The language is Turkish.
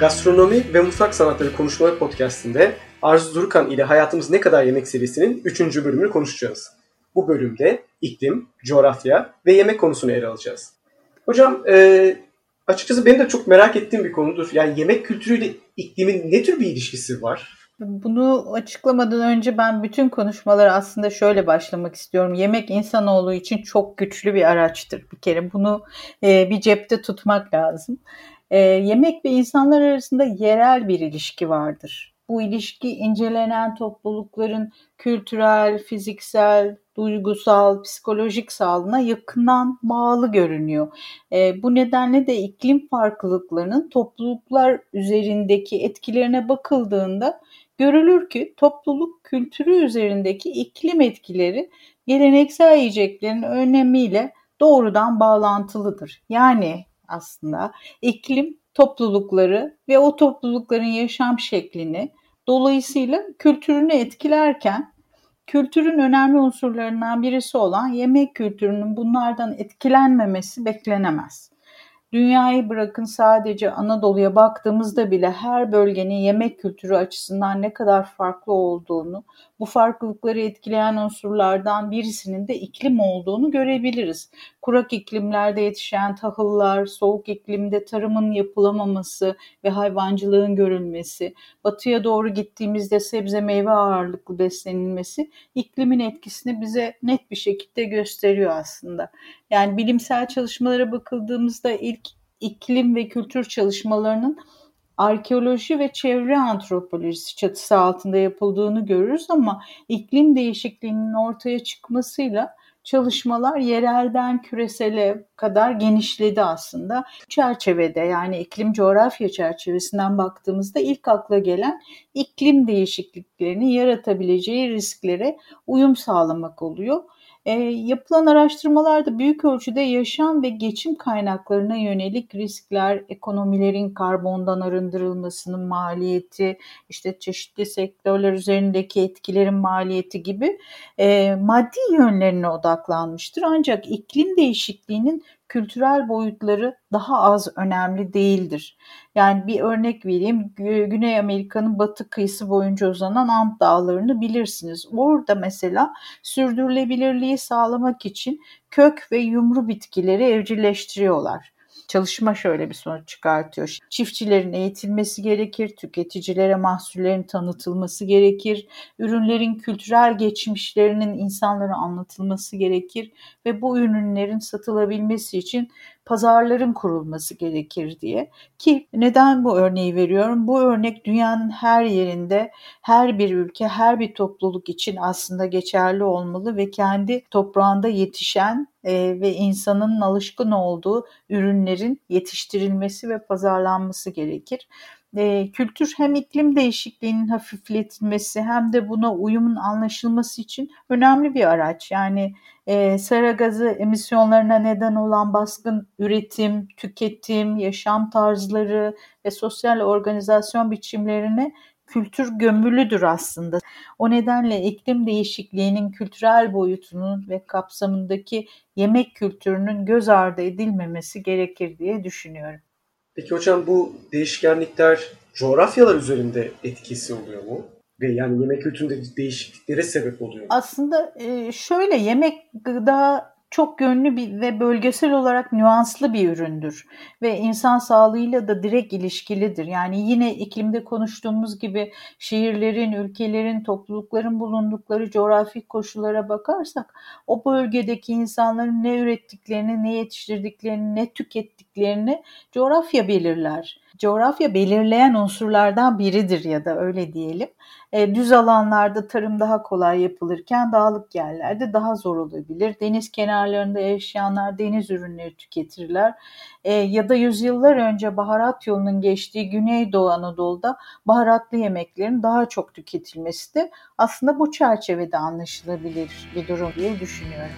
Gastronomi ve Mutfak Sanatları Konuşmaları Podcast'inde Arzu Durukan ile Hayatımız Ne Kadar Yemek serisinin 3. bölümünü konuşacağız. Bu bölümde iklim, coğrafya ve yemek konusunu ele alacağız. Hocam e, açıkçası benim de çok merak ettiğim bir konudur. Yani yemek kültürüyle iklimin ne tür bir ilişkisi var? Bunu açıklamadan önce ben bütün konuşmaları aslında şöyle başlamak istiyorum. Yemek insanoğlu için çok güçlü bir araçtır bir kere. Bunu e, bir cepte tutmak lazım. E, yemek ve insanlar arasında yerel bir ilişki vardır. Bu ilişki incelenen toplulukların kültürel, fiziksel, duygusal, psikolojik sağlığına yakından bağlı görünüyor. E, bu nedenle de iklim farklılıklarının topluluklar üzerindeki etkilerine bakıldığında görülür ki topluluk kültürü üzerindeki iklim etkileri geleneksel yiyeceklerin önemiyle doğrudan bağlantılıdır. Yani aslında iklim toplulukları ve o toplulukların yaşam şeklini dolayısıyla kültürünü etkilerken kültürün önemli unsurlarından birisi olan yemek kültürünün bunlardan etkilenmemesi beklenemez. Dünyayı bırakın sadece Anadolu'ya baktığımızda bile her bölgenin yemek kültürü açısından ne kadar farklı olduğunu, bu farklılıkları etkileyen unsurlardan birisinin de iklim olduğunu görebiliriz. Kurak iklimlerde yetişen tahıllar, soğuk iklimde tarımın yapılamaması ve hayvancılığın görülmesi, batıya doğru gittiğimizde sebze meyve ağırlıklı beslenilmesi iklimin etkisini bize net bir şekilde gösteriyor aslında. Yani bilimsel çalışmalara bakıldığımızda ilk iklim ve kültür çalışmalarının arkeoloji ve çevre antropolojisi çatısı altında yapıldığını görürüz ama iklim değişikliğinin ortaya çıkmasıyla çalışmalar yerelden küresele kadar genişledi aslında. Çerçevede yani iklim coğrafya çerçevesinden baktığımızda ilk akla gelen iklim değişikliklerini yaratabileceği risklere uyum sağlamak oluyor. E, yapılan araştırmalarda büyük ölçüde yaşam ve geçim kaynaklarına yönelik riskler, ekonomilerin karbondan arındırılmasının maliyeti, işte çeşitli sektörler üzerindeki etkilerin maliyeti gibi e, maddi yönlerine odaklanmıştır. Ancak iklim değişikliğinin kültürel boyutları daha az önemli değildir. Yani bir örnek vereyim. Güney Amerika'nın batı kıyısı boyunca uzanan Ant Dağları'nı bilirsiniz. Orada mesela sürdürülebilirliği sağlamak için kök ve yumru bitkileri evcilleştiriyorlar. Çalışma şöyle bir sonuç çıkartıyor. Çiftçilerin eğitilmesi gerekir, tüketicilere mahsullerin tanıtılması gerekir, ürünlerin kültürel geçmişlerinin insanlara anlatılması gerekir ve bu ürünlerin satılabilmesi için pazarların kurulması gerekir diye. Ki neden bu örneği veriyorum? Bu örnek dünyanın her yerinde, her bir ülke, her bir topluluk için aslında geçerli olmalı ve kendi toprağında yetişen e, ve insanın alışkın olduğu ürünlerin yetiştirilmesi ve pazarlanması gerekir e, kültür hem iklim değişikliğinin hafifletilmesi hem de buna uyumun anlaşılması için önemli bir araç. Yani e, sera gazı emisyonlarına neden olan baskın üretim, tüketim, yaşam tarzları ve sosyal organizasyon biçimlerine kültür gömülüdür aslında. O nedenle iklim değişikliğinin kültürel boyutunun ve kapsamındaki yemek kültürünün göz ardı edilmemesi gerekir diye düşünüyorum. Peki hocam bu değişkenlikler coğrafyalar üzerinde etkisi oluyor mu? Ve yani yemek kültüründe değişikliklere sebep oluyor mu? Aslında şöyle yemek gıda çok yönlü bir ve bölgesel olarak nüanslı bir üründür ve insan sağlığıyla da direkt ilişkilidir. Yani yine iklimde konuştuğumuz gibi şehirlerin, ülkelerin, toplulukların bulundukları coğrafi koşullara bakarsak o bölgedeki insanların ne ürettiklerini, ne yetiştirdiklerini, ne tükettiklerini coğrafya belirler coğrafya belirleyen unsurlardan biridir ya da öyle diyelim. E, düz alanlarda tarım daha kolay yapılırken dağlık yerlerde daha zor olabilir. Deniz kenarlarında yaşayanlar deniz ürünleri tüketirler. E, ya da yüzyıllar önce baharat yolunun geçtiği Güneydoğu Anadolu'da baharatlı yemeklerin daha çok tüketilmesi de aslında bu çerçevede anlaşılabilir bir durum diye düşünüyorum.